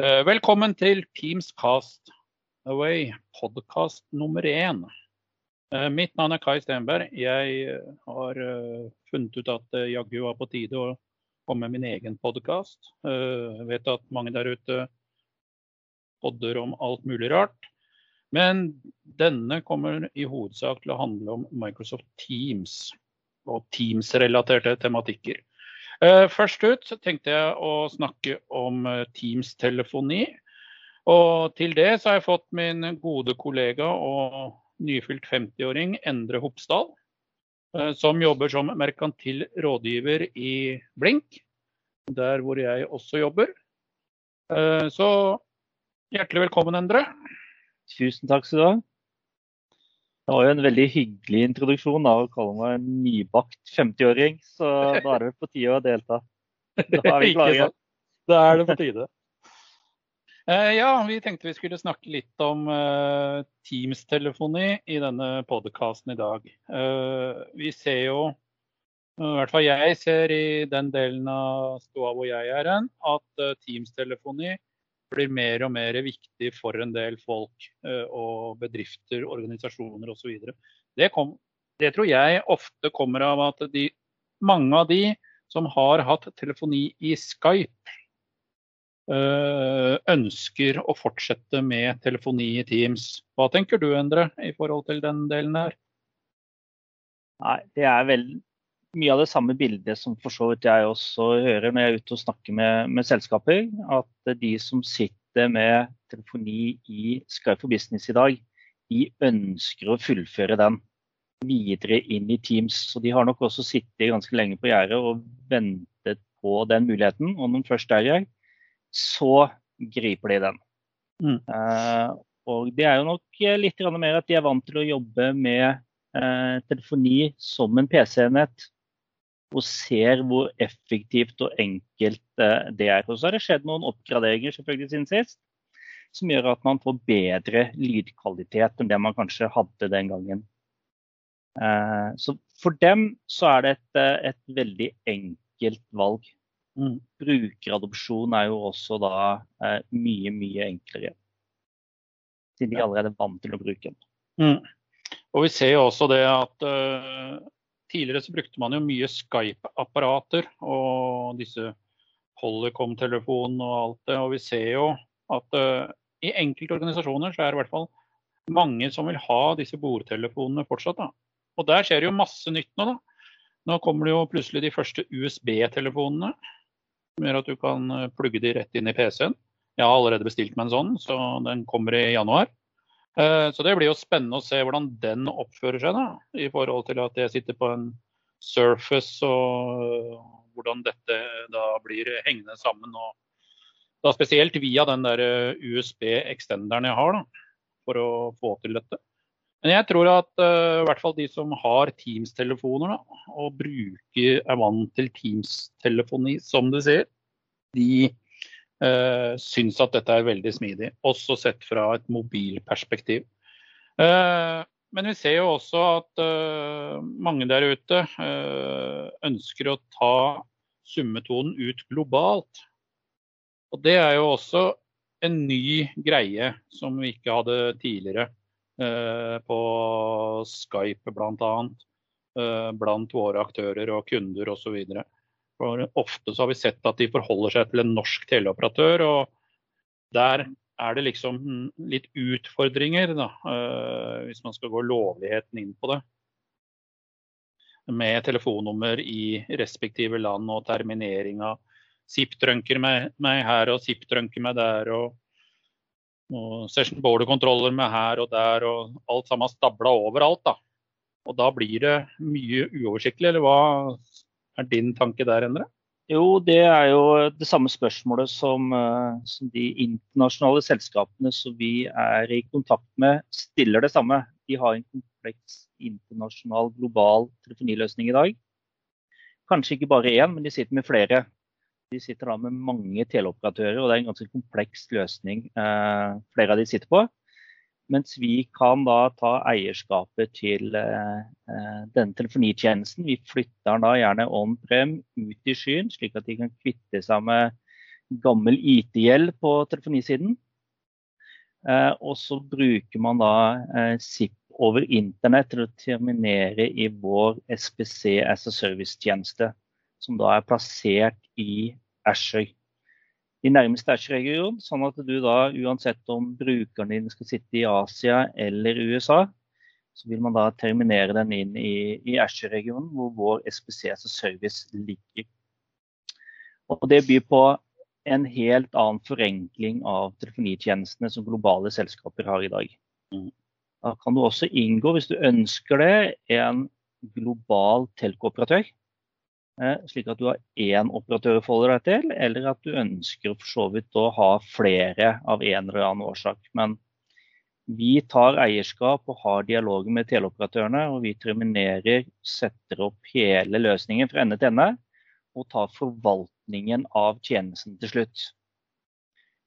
Eh, velkommen til Teams Cast Away, podkast nummer én. Eh, mitt navn er Kai Stenberg. Jeg har funnet ut at det jaggu var på tide å komme med min egen podkast. Jeg vet at mange der ute podder om alt mulig rart. Men denne kommer i hovedsak til å handle om Microsoft Teams og Teams-relaterte tematikker. Eh, først ut så tenkte jeg å snakke om eh, Teams-telefoni. Og til det så har jeg fått min gode kollega og nyfylt 50-åring Endre Hopsdal, eh, som jobber som merkantil rådgiver i Blink, der hvor jeg også jobber. Så hjertelig velkommen, Endre. Tusen takk skal du ha. Det var jo en veldig hyggelig introduksjon da, å kalle meg en nybakt 50-åring, så da er det på tide å delta. Da er vi klare. Da er det på tide. Uh, ja, vi tenkte vi skulle snakke litt om uh, Teams-telefoni i denne podkasten i dag. Uh, vi ser jo, i hvert fall jeg ser i den delen av stoda hvor jeg er hen, at Teams-telefoni blir mer og mer viktig for en del folk eh, og bedrifter, organisasjoner osv. Det, det tror jeg ofte kommer av at de, mange av de som har hatt telefoni i Skype, eh, ønsker å fortsette med telefoni i Teams. Hva tenker du Endre, i forhold til den delen her? Nei, Det er vel mye av det samme bildet som for så vidt jeg også hører når jeg er ute og snakker med, med selskaper. At de som sitter med telefoni i Skype for Business i dag, de ønsker å fullføre den videre inn i Teams. Så de har nok også sittet ganske lenge på gjerdet og ventet på den muligheten. Og når den først er her, så griper de den. Mm. Uh, og det er jo nok litt mer at de er vant til å jobbe med eh, telefoni som en PC-enhet og ser hvor effektivt og enkelt eh, det er. Og så har det skjedd noen oppgraderinger selvfølgelig siden sist, som gjør at man får bedre lydkvalitet enn det man kanskje hadde den gangen. Eh, så for dem så er det et, eh, et veldig enkelt valg. Mm. Brukeradopsjon er jo også da mye, mye enklere. Siden de allerede er vant til å bruke den. Mm. Og vi ser jo også det at Tidligere så brukte man jo mye Skype-apparater og disse Polycom-telefonene og alt det. Og vi ser jo at uh, i enkelte organisasjoner så er det i hvert fall mange som vil ha disse bordtelefonene fortsatt. Da. Og der skjer det jo masse nytt nå, da. Nå kommer det jo plutselig de første USB-telefonene. Som gjør at du kan eh, plugge de rett inn i PC-en. Jeg har allerede bestilt meg en sånn, så den kommer i januar. Eh, så det blir jo spennende å se hvordan den oppfører seg, da, i forhold til at jeg sitter på en Surface og hvordan dette da blir hengende sammen. og da Spesielt via den der eh, USB-ekstenderen jeg har, da, for å få til dette. Men jeg tror at uh, i hvert fall de som har Teams-telefoner og bruker, er vant til Teams-telefoni, som du sier, de uh, syns at dette er veldig smidig, også sett fra et mobilperspektiv. Uh, men vi ser jo også at uh, mange der ute uh, ønsker å ta summetonen ut globalt. Og det er jo også en ny greie som vi ikke hadde tidligere på Skype bl.a. Uh, blant våre aktører og kunder osv. For ofte så har vi sett at de forholder seg til en norsk teleoperatør, og der er det liksom litt utfordringer, da, uh, hvis man skal gå lovligheten inn på det. Med telefonnummer i respektive land og terminering av SIP-trunker meg, meg, her og SIP-trunker meg der. og, og session border-kontroller med her og der, og alt sammen stabla overalt. da. Og da blir det mye uoversiktlig, eller hva er din tanke der, Endre? Jo, det er jo det samme spørsmålet som, eh, som, de internasjonale selskapene som vi er i kontakt med, stiller det samme. De har en kompleks internasjonal, global telefoniløsning i dag. Kanskje ikke bare én, men de sitter med flere. De sitter da med mange teleoperatører, og det er en ganske kompleks løsning eh, flere av de sitter på. Mens vi kan da ta eierskapet til eh, eh, denne telefonitjenesten. Vi flytter den da gjerne on-prem ut i skyen, slik at de kan kvitte seg med gammel IT-gjeld på telefonisiden. Eh, og så bruker man da SIP over internett til å terminere i vår SPC as a service-tjeneste, som da er plassert i Azure. I nærmeste Azure-region, sånn at du da uansett om brukeren din skal sitte i Asia eller USA, så vil man da terminere den inn i, i Azure-regionen, hvor vår SPC as service ligger. Og det byr på en helt annen forenkling av telefonitjenestene som globale selskaper har i dag. Mm. Da kan du også inngå, hvis du ønsker det, en global telkooperatør. Eh, slik at du har én operatør å forholde deg til, eller at du ønsker for så vidt å ha flere av en eller annen årsak. Men vi tar eierskap og har dialoger med teleoperatørene, og vi terminerer, setter opp hele løsningen fra ende til ende og tar forvaltningen av tjenesten til slutt.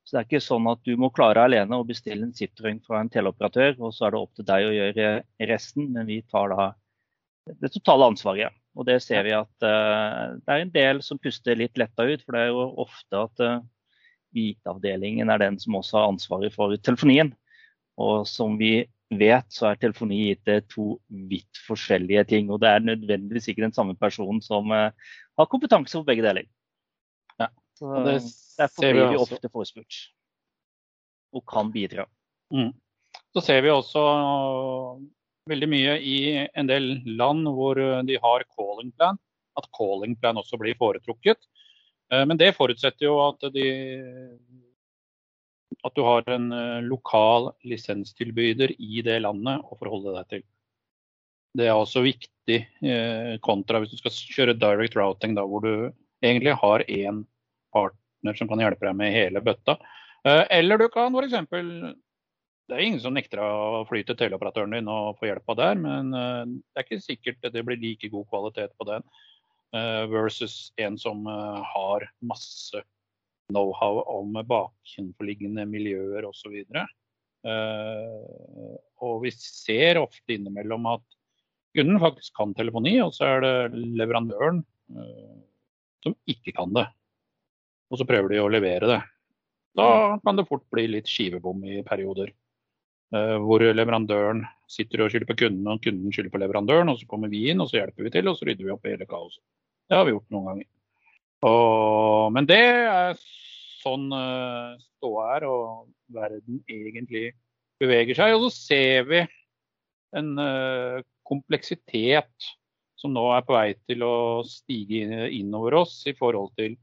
Så Det er ikke sånn at du må klare alene å bestille en Citroën fra en teleoperatør, og så er det opp til deg å gjøre resten, men vi tar da det totale ansvaret. Og det ser vi at uh, det er en del som puster litt letta ut, for det er jo ofte at uh, IT-avdelingen er den som også har ansvaret for telefonien. Og som vi vet, så er telefoni gitt to vidt forskjellige ting. Og det er nødvendigvis ikke den samme personen som uh, har kompetanse på begge deler. Ja. Så, det derfor blir vi ofte forespurt og kan bidra. Mm. Så ser vi også veldig mye i en del land hvor de har calling plan, at calling plan også blir foretrukket. Eh, men det forutsetter jo at, de, at du har en eh, lokal lisenstilbyder i det landet å forholde deg til. Det er også viktig eh, kontra hvis du skal kjøre direct routing, da, hvor du egentlig har én partner som kan hjelpe deg med hele bøtta. Eh, eller du kan f.eks. Det er ingen som nekter å fly til teleoperatøren din og få hjelp av der, men eh, det er ikke sikkert det blir like god kvalitet på den eh, versus en som eh, har masse know-how om bakenforliggende miljøer osv. Uh, og vi ser ofte innimellom at kunden faktisk kan telefoni, og så er det leverandøren som ikke kan det. Og så prøver de å levere det. Da kan det fort bli litt skivebom i perioder. Uh, hvor leverandøren sitter og skylder på kunden, og kunden skylder på leverandøren. Og så kommer vi inn og så hjelper vi til, og så rydder vi opp i hele kaoset. Det har vi gjort noen ganger. Og, men det er sånn uh, ståa er, og verden egentlig beveger seg. Og så ser vi en uh, kompleksitet som nå er på vei til å stige innover oss i forhold til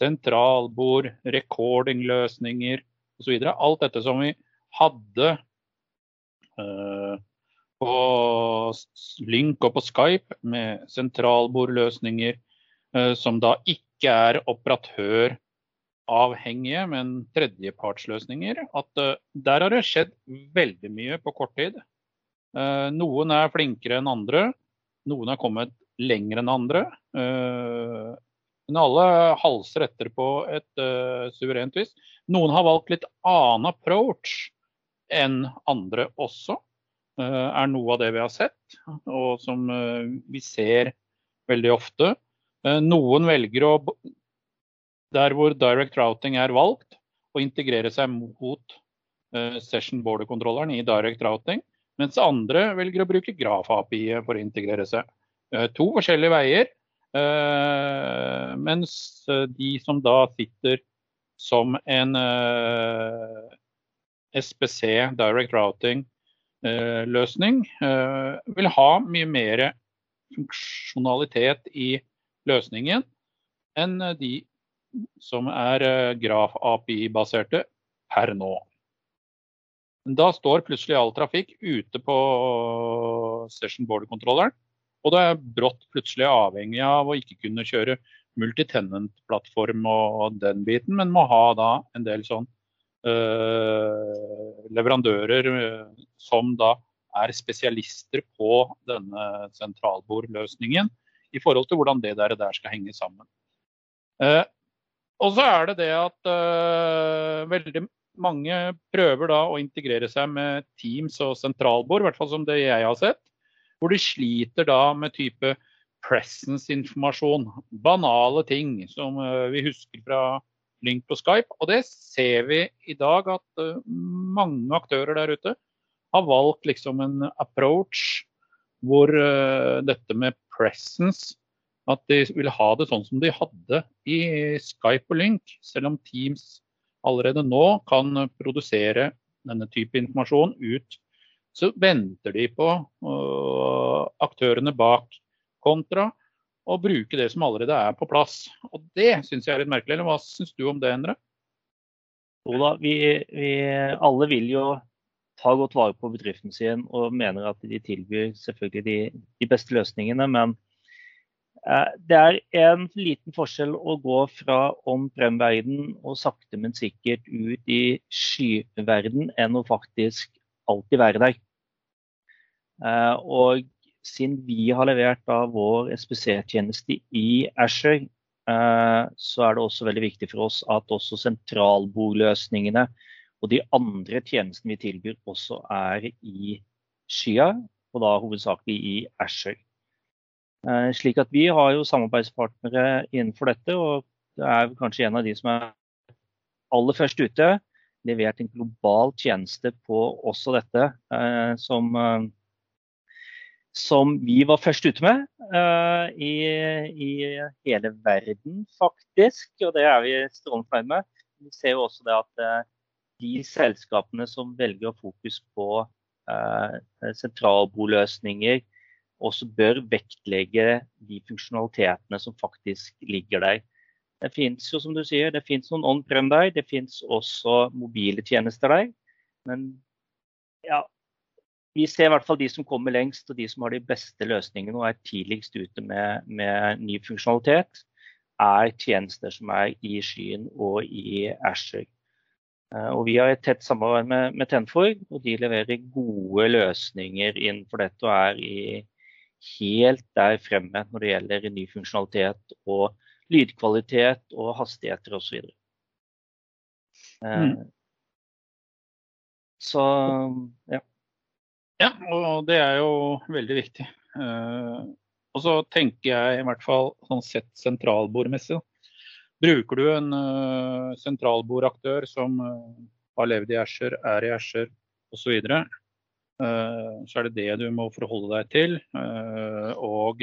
sentralbord, recordingløsninger osv. Alt dette som vi hadde på Link og på Skype med sentralbordløsninger uh, som da ikke er operatøravhengige, men tredjepartsløsninger. At uh, der har det skjedd veldig mye på kort tid. Eh, noen er flinkere enn andre. Noen er kommet lenger enn andre. Eh, men alle halser etter på et suverent vis. Noen har valgt litt annen approach enn andre også. Uh, er noe av det vi har sett, og som uh, vi ser veldig ofte. noen velger å, der hvor direct routing er valgt, å integrere seg mot session border-kontrolleren i direct routing. Mens andre velger å bruke Graf-API for å integrere seg. Eh, to forskjellige veier. Eh, mens eh, de som da sitter som en SPC, Direct Routing-løsning, vil ha mye mer funksjonalitet i løsningen enn de som er Graf-API-baserte per nå. Da står plutselig all trafikk ute på session border-kontrolleren. Og det er brått plutselig avhengig av å ikke kunne kjøre multitenant-plattform og den biten, men må ha da en del sånn leverandører øh, som da er spesialister på denne sentralbordløsningen i forhold til hvordan det der, der skal henge sammen. Uh, og så er det det at veldig mange prøver da å integrere seg med Teams og sentralbord, i hvert fall som det jeg har sett. Hvor de sliter da med type presence-informasjon. Banale ting som eh, vi husker fra link på Skype. Og det ser vi i dag at uh, mange aktører der ute har valgt liksom en approach hvor uh, dette med presence At de vil ha det sånn som de hadde i Skype og Link. Selv om Teams allerede nå kan produsere denne type informasjon ut, så venter de på uh, aktørene bak kontra og bruke det som allerede er på plass. Og Det syns jeg er litt merkelig. eller Hva syns du om det, Endre? Jo da, vi, vi, alle vil jo ta godt vare på bedriften sin og mener at de tilbyr selvfølgelig de, de beste løsningene. Men eh, det er en liten forskjell å gå fra on-prem-verden og sakte, men sikkert ut i skyverden enn å faktisk alltid være der. Eh, og siden vi har levert da vår SPC-tjeneste i Asher, eh, så er det også veldig viktig for oss at også sentralbordløsningene og de andre tjenestene vi tilbyr, også er i skya, og da hovedsakelig i Asher. Eh, slik at vi har jo samarbeidspartnere innenfor dette, og det er kanskje en av de som er aller først ute. Levert en global tjeneste på også dette, eh, som som vi var først ute med uh, i, i, hele verden, faktisk. Og det er vi strålende fornøyd med. Vi ser jo også det at uh, de selskapene som velger å fokus på uh, sentralboløsninger, også bør vektlegge de funksjonalitetene som faktisk ligger der. Det fins jo, som du sier, det fins noen on-prem der. Det fins også mobile tjenester der. Men ja, vi ser i hvert fall de som kommer lengst og de som har de beste løsningene og er tidligst ute med, med ny funksjonalitet, er tjenester som er i skyen og i Asher. Eh, og Vi har et tett samarbeid med, med Tenfor, og de leverer gode løsninger innenfor dette og er i, helt der fremme når det gjelder ny funksjonalitet og lydkvalitet og hastigheter osv. Så, mm. Så ja. Ja, og det er jo veldig viktig. Uh, og så tenker jeg i hvert fall sånn sett sentralbordmessig. Bruker du en uh, sentralbordaktør som uh, har levd i Asher, er i Asher osv., så er det det du må forholde deg til. og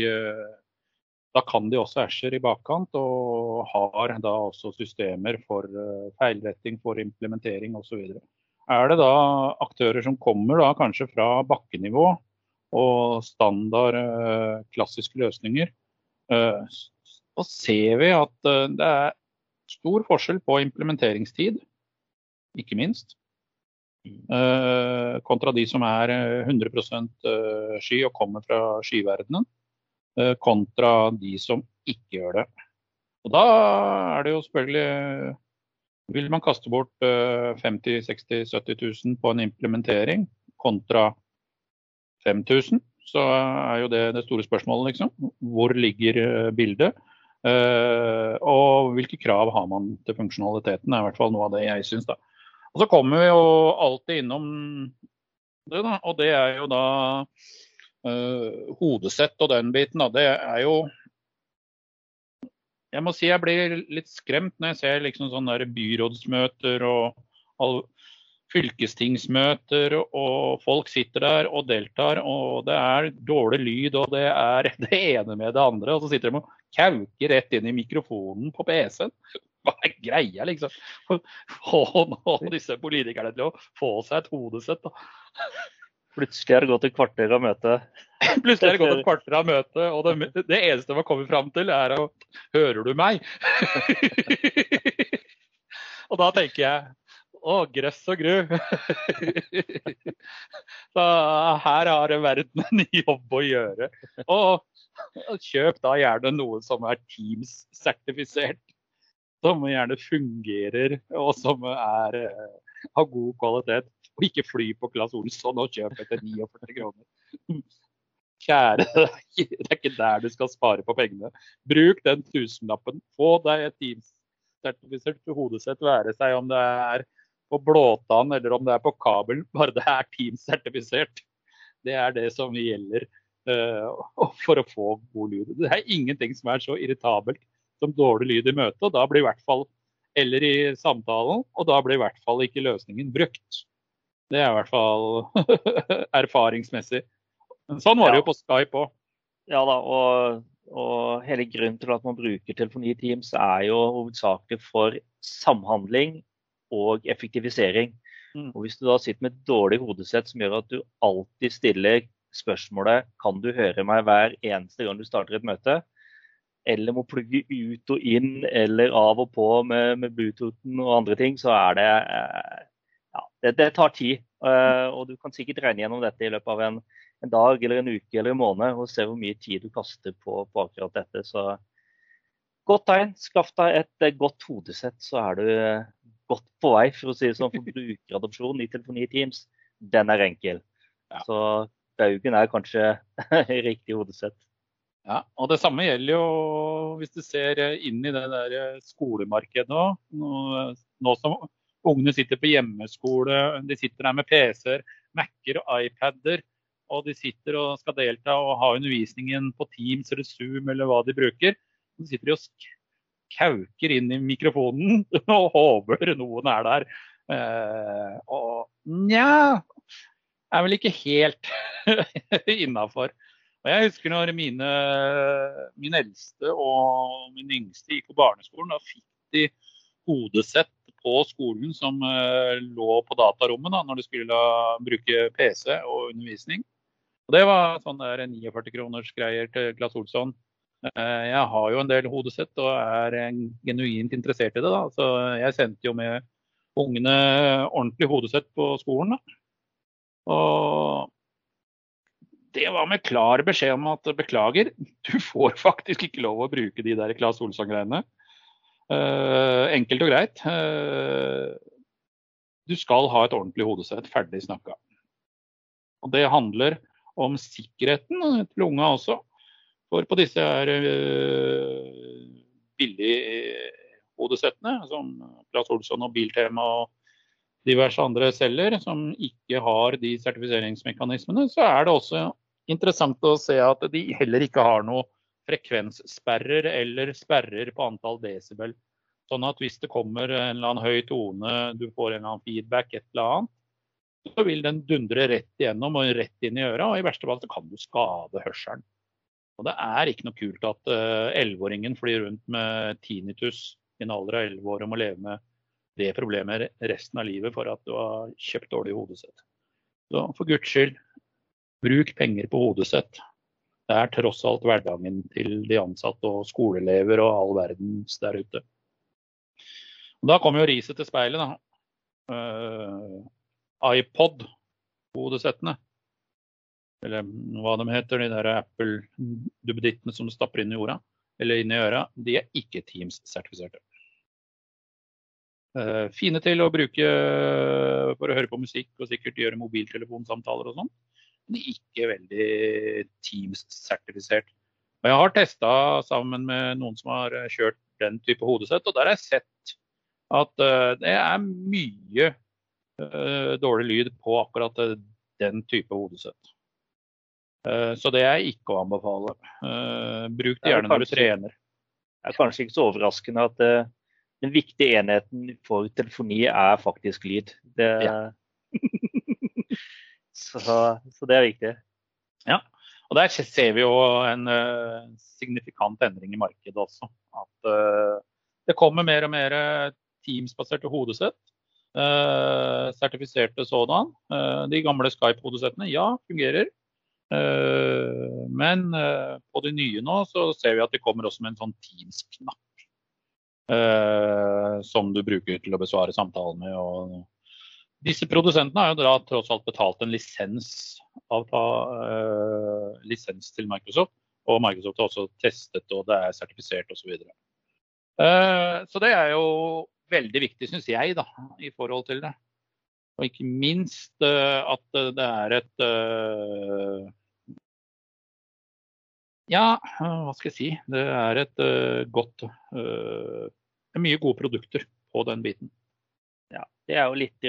da kan de også Asher i bakkant, og har da også systemer for feilretting, for implementering osv er det da aktører som kommer da kanskje fra bakkenivå og standard eh, klassiske løsninger, eh, så ser vi at eh, det er stor forskjell på implementeringstid, ikke minst. kontra de som er 100% sky og kommer fra skyverdenen, kontra de som ikke gjør det. Og Da er det jo selvfølgelig vil man kaste bort 50 60 70 000 på en implementering kontra 5000, så er jo det det store spørsmålet, liksom. Hvor ligger eh, bildet? Uh, og hvilke krav har man til funksjonaliteten, er i hvert fall noe av det jeg syns. Og så kommer vi jo alltid innom det, da. Og det er jo da uh, hodesett og den biten. Da. Det er jo jeg må si jeg blir litt skremt når jeg ser liksom sånne byrådsmøter og fylkestingsmøter, og folk sitter der og deltar, og det er dårlig lyd, og det er det ene med det andre. Og så sitter de og kauker rett inn i mikrofonen på PC-en. Hva er greia, liksom? Få disse politikerne til å få seg et hodesett. da. Plutselig har det gått et kvarter av møtet. Plutselig har det gått et kvarter av møtet, og det, det eneste man kommer fram til, er å Hører du meg? og da tenker jeg å, gress og gru. Så her har verden en jobb å gjøre. Og kjøp da gjerne noe som er Teams-sertifisert. Som gjerne fungerer, og som er, eh, har god kvalitet. Og ikke fly på Claes Olsson og kjøpe etter 49 kroner. Kjære, det er ikke der du skal spare på pengene. Bruk den tusenlappen. Få deg et Teams-sertifisert hodesett, være seg om det er på blåtann eller om det er på kabel. Bare det er Teams-sertifisert. Det er det som gjelder uh, for å få god lyd. Det er ingenting som er så irritabelt som dårlig lyd i møtet, og Da blir i hvert fall eller i samtalen, og da blir i hvert fall ikke løsningen brukt. Det er i hvert fall erfaringsmessig. Sånn var det jo på Skype òg. Ja da, og, og, hele grunnen til at man bruker telefoni i Teams er jo hovedsakelig for samhandling og effektivisering. Mm. Og Hvis du da sitter med et dårlig hodesett som gjør at du alltid stiller spørsmålet kan du høre meg hver eneste gang du starter et møte, eller må plugge ut og inn eller av og på med, med Bluetoothen og andre ting, så er det eh, ja, det, det, tar tid. Uh, og du kan sikkert regne gjennom dette i løpet av en, en, dag eller en uke eller en måned og se hvor mye tid du kaster på, på akkurat dette. Så godt tegn. Skaff deg et uh, godt hodesett, så er du godt på vei, for å si det sånn, for brukeradopsjon i telefoni Teams. Den er enkel. Ja. Så Baugen er kanskje riktig hodesett. Ja, og Det samme gjelder jo hvis du ser inn i det der skolemarkedet nå. Nå, nå som ungene sitter på hjemmeskole, de sitter der med PC-er, Mac-er og iPader. Og de sitter og skal delta og ha undervisningen på Teams eller Zoom eller hva de bruker. Så sitter de og kauker inn i mikrofonen og håper noen er der. Eh, og nja er vel ikke helt innafor. Og jeg husker når mine, min eldste og min yngste gikk på barneskolen. Da fikk de hodesett på skolen som uh, lå på datarommet da, når de skulle bruke PC og undervisning. Og Det var sånn der 49 kroners greier til Glass Olsson. Uh, jeg har jo en del hodesett og er genuint interessert i det. da, Så jeg sendte jo med ungene ordentlig hodesett på skolen. da. Og det var med klar beskjed om at beklager, du får faktisk ikke lov å bruke de der Claes Olsson-greiene. Uh, enkelt og greit. Uh, du skal ha et ordentlig hodesett. Ferdig snakka. Og det handler om sikkerheten til unga også. For på disse her uh, billige hodesettene, som Claes Olsson og Biltema og diverse andre selger, som ikke har de sertifiseringsmekanismene, så er det også interessant å se at de heller ikke har noe frekvenssperrer eller sperrer på antall desibel. Sånn at hvis det kommer en eller annen høy tone, du får en eller annen feedback, et eller annet, så vil den dundre rett igjennom og rett inn i øra, og i verste fall så kan du skade hørselen. Og Det er ikke noe kult at eh, elleveåringen uh, flyr rundt med tinnitus i en alder av elleve år og må leve med det problemet resten av livet for at du har kjøpt dårlig hodesett. Så for guds skyld, Bruk penger på hodesett. Det er tross alt hverdagen til de ansatte og skoleelever og all verdens der ute. Og da kommer jo riset til speilet, da. Uh, iPod-hodesettene. Eller hva de heter, de der Apple-duppedittene som stapper inn i jorda. Eller inn i øra. De er ikke Teams-sertifiserte. Uh, fine til å bruke for å høre på musikk og sikkert gjøre mobiltelefonsamtaler og sånn men ikke veldig Teams-sertifisert. Og Jeg har testa sammen med noen som har eh, kjørt den type hodesett, og der har jeg sett at uh, det er mye uh, dårlig lyd på akkurat den type hodesett. Så det er ikke å anbefale. bruk det gjerne når du trener. Det er kanskje ikke så overraskende at den viktige enheten for telefoni er faktisk lyd. Det, ja. Så, så, det er viktig. Ja, og der ser vi jo en uh, signifikant endring i markedet også. At uh, det kommer mer og mer Teams-baserte hodesett. Uh, sertifiserte sådan. de gamle Skype-hodesettene, ja, fungerer. men på de nye nå så ser vi at de kommer også med en sånn Teams-knapp. som du bruker til å besvare samtalen med og disse produsentene har jo da tross alt betalt en lisens, uh, lisens til Microsoft. Og Microsoft har også testet, og det er sertifisert osv. Så, uh, så det er jo veldig viktig, syns jeg, da, i forhold til det. Og ikke minst uh, at det er et Ja, hva skal jeg si. Det er et godt uh, Mye gode produkter på den biten. Ja, det er jo litt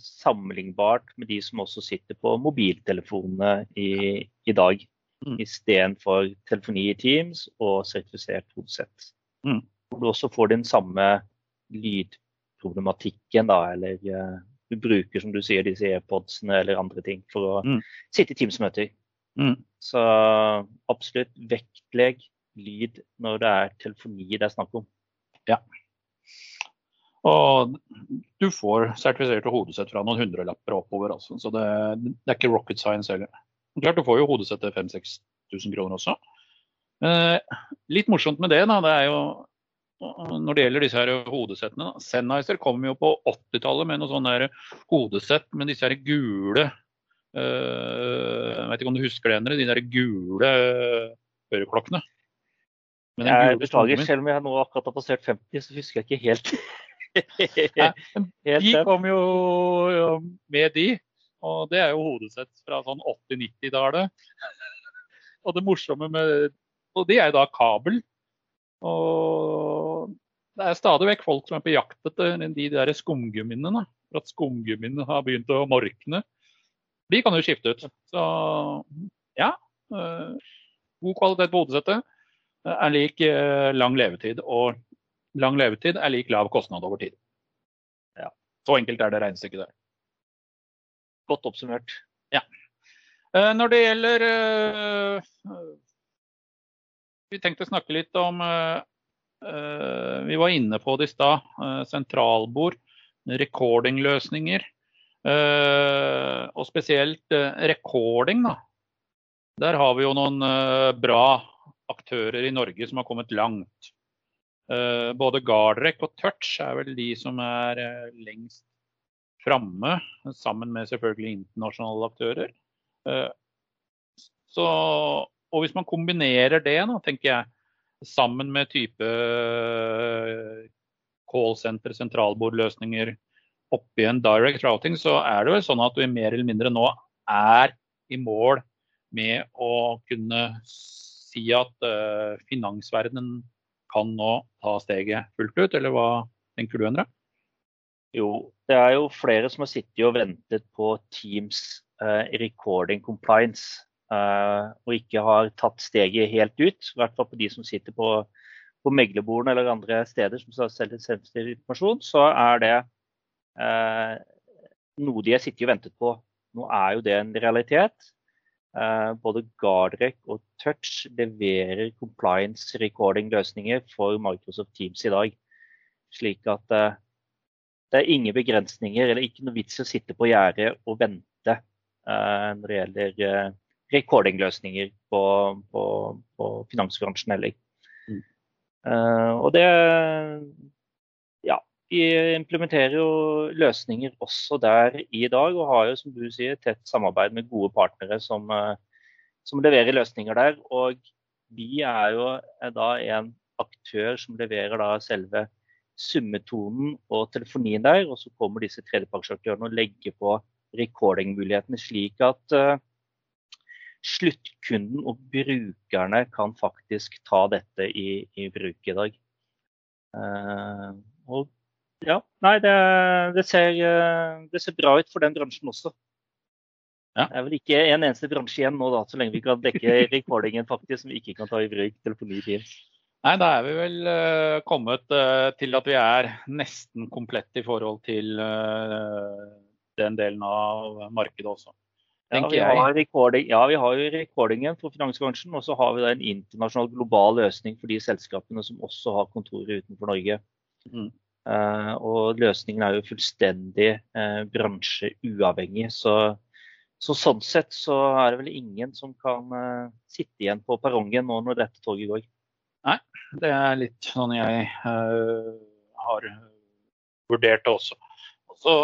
sammenlignbart med de som også sitter på mobiltelefonene i, i dag. Mm. Istedenfor telefoni i Teams og sertifisert hodesett. Mm. Hvor du også får den samme lydproblematikken, da, eller uh, du bruker som du sier, disse airpodsene eller andre ting for å mm. sitte i Teams-møter. Mm. Så absolutt vektlegg lyd når det er telefoni det er snakk om. Ja. Og du får sertifiserte hodesett fra noen hundrelapper oppover, altså. så det, det, er ikke rocket science heller. Klart du får jo hodesett til 5000-6000 kroner også. Eh, litt morsomt med det, da, det er jo når det gjelder disse her hodesettene. Sennheiser kom jo på 80-tallet med noe sånn hodesett med disse her gule uh, Jeg vet ikke om du husker det, Endre? De der gule øreklokkene. Jeg beklager, selv om jeg nå akkurat har passert 50, så husker jeg ikke helt. de kom jo med de, og det er jo hodesett fra sånn 80-90-tallet. og det morsomme med Og de er jo da kabel. Og det er stadig vekk folk som er på jakt etter de der skumgummiene. For at skumgummiene har begynt å morkne. De kan jo skifte ut. Så ja. Eh, god kvalitet på hodesettet er lik eh, lang levetid. Og lang levetid er lik lav kostnad over tid. Ja. Så enkelt er det regnestykket der. Godt oppsummert. Ja. Eh, når det gjelder Vi tenkte å snakke litt om Vi var inne på det i stad. Sentralbord, recordingløsninger. Og spesielt recording, da. Der har vi jo noen bra aktører i Norge som har kommet langt. Uh, både Gardrek og Touch er vel de som er uh, lengst framme, sammen med selvfølgelig internasjonale aktører. Uh, så, og hvis man kombinerer det, nå, tenker jeg, sammen med type callsenter, sentralbordløsninger oppi en direct routing, så er det vel sånn at vi mer eller mindre nå er i mål med å kunne si at finansverdenen kan nå ta steget fullt ut, eller hva tenker du, Endre? Jo, det er jo flere som har sittet og ventet på Teams uh, recording compliance. Uh, og ikke har tatt steget helt ut. I hvert fall på de som sitter på, på meglerbordene eller andre steder som selger sensitiv informasjon, så er det uh, noe de har sittet og ventet på. Nå er jo det en realitet. Eh, både Gardrek og Touch leverer compliance recording-løsninger for Microsoft Teams i dag. Slik at eh, det er ingen begrensninger eller ikke noe vits i å sitte på gjerdet og vente eh, når det gjelder recording-løsninger på, på, på, finansbransjen heller. Mm. og det implementerer jo løsninger også der i dag, og har jo som du sier, tett samarbeid med gode partnere som, eh, som leverer løsninger der. Og vi er jo eh, da en aktør som leverer da selve summetonen og telefonien der. Og så kommer disse tredjepartsaktørene og legger på recording-mulighetene, slik at uh, sluttkunden og brukerne kan faktisk ta dette i, i bruk i dag. Uh, og ja, nei, det, det, ser, eh, det, ser, bra ut for den bransjen også. Ja. Det er vel ikke en eneste bransje igjen nå, da, så lenge vi kan dekke recordingen faktisk, som vi ikke kan ta i bruk telefoni i Teams. Nei, da er vi vel uh, kommet uh, til at vi er nesten komplett i forhold til uh, den delen av markedet også. Ja vi, ja, vi har jo recordingen for finansbransjen, og så har vi en internasjonal global løsning for de selskapene som også har kontorer utenfor Norge. Mm. Uh, og løsningen er jo fullstendig uh, bransjeuavhengig. Så, så, sånn sett så er det vel ingen som kan uh, sitte igjen på perrongen nå når dette toget går. Nei, det er litt sånn jeg har vurdert det også. Og så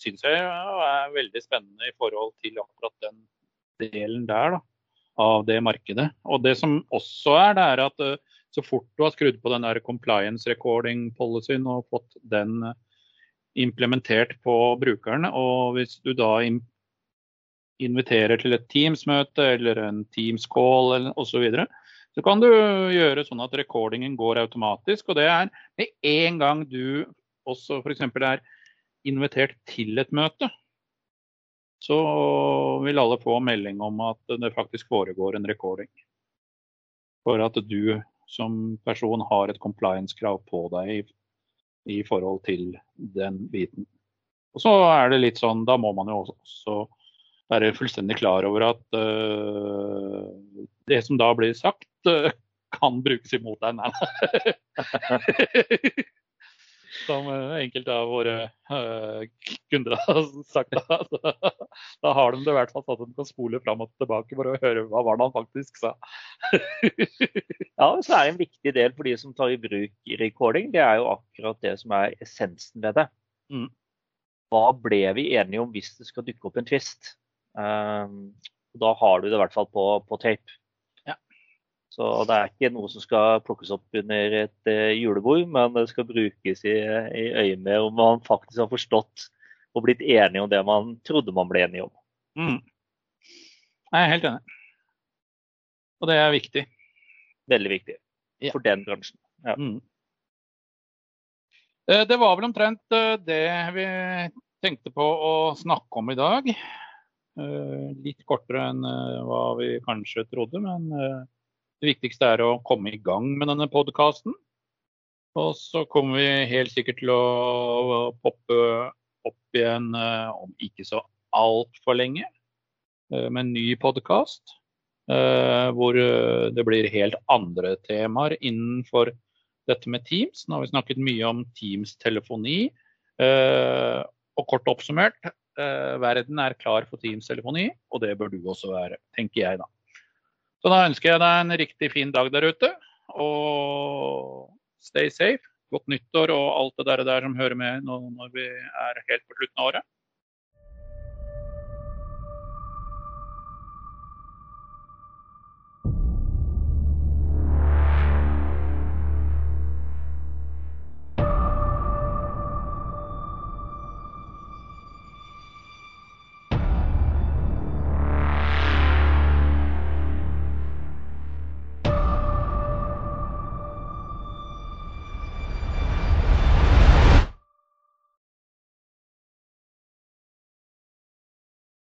syns jeg det er veldig spennende i forhold til akkurat den delen der da, av det markedet. Og det som også er, det er at så fort du har skrudd på den der compliance recording policyen og fått den eh, implementert på brukeren, og hvis du da inviterer til et Teams-møte eller en Teams-call osv., så, videre, så kan du gjøre sånn at recordingen går automatisk. Og det er med en gang du også f.eks. er invitert til et møte, så vil alle få melding om at det faktisk foregår en recording. For at du som person har et compliance-krav på deg i forhold til den biten. Og så er det litt sånn, da må man jo også være fullstendig klar over at uh, det som da blir sagt, uh, kan brukes imot deg. Nei, Som uh, enkelte av våre kunder har sagt. Da, da, da har de det i hvert fall sånn at de kan spole fram og tilbake for å høre hva var det han faktisk sa. ja, så er det en viktig del for de som tar i bruk recording. Det er jo akkurat det som er essensen ved det. Mm. Hva ble vi enige om hvis det skal dukke opp en tvist? Um, da har du det i hvert fall på, på tape. Så det er ikke noe som skal plukkes opp under et uh, julebord, men det skal brukes i, i øyemed om man faktisk har forstått og blitt enig om det man trodde man ble enig om. Mm. Jeg er helt enig. Og det er viktig. Veldig viktig ja. for den bransjen. Ja. Mm. Eh, det var vel omtrent eh, det vi tenkte på å snakke om i dag. Eh, litt kortere enn eh, hva vi kanskje trodde, men eh, det viktigste er å komme i gang med denne podkasten. Og så kommer vi helt sikkert til å poppe opp igjen om ikke så altfor lenge med en ny podkast. Hvor det blir helt andre temaer innenfor dette med Teams. Nå har vi snakket mye om Teams-telefoni. Og kort oppsummert, Eh, verden er klar for Teams-telefoni, og det bør du også være, tenker jeg da. Så da ønsker jeg deg en riktig fin dag der ute, og stay safe. Godt nyttår og alt det der, der som hører med når vi er helt på slutten av året.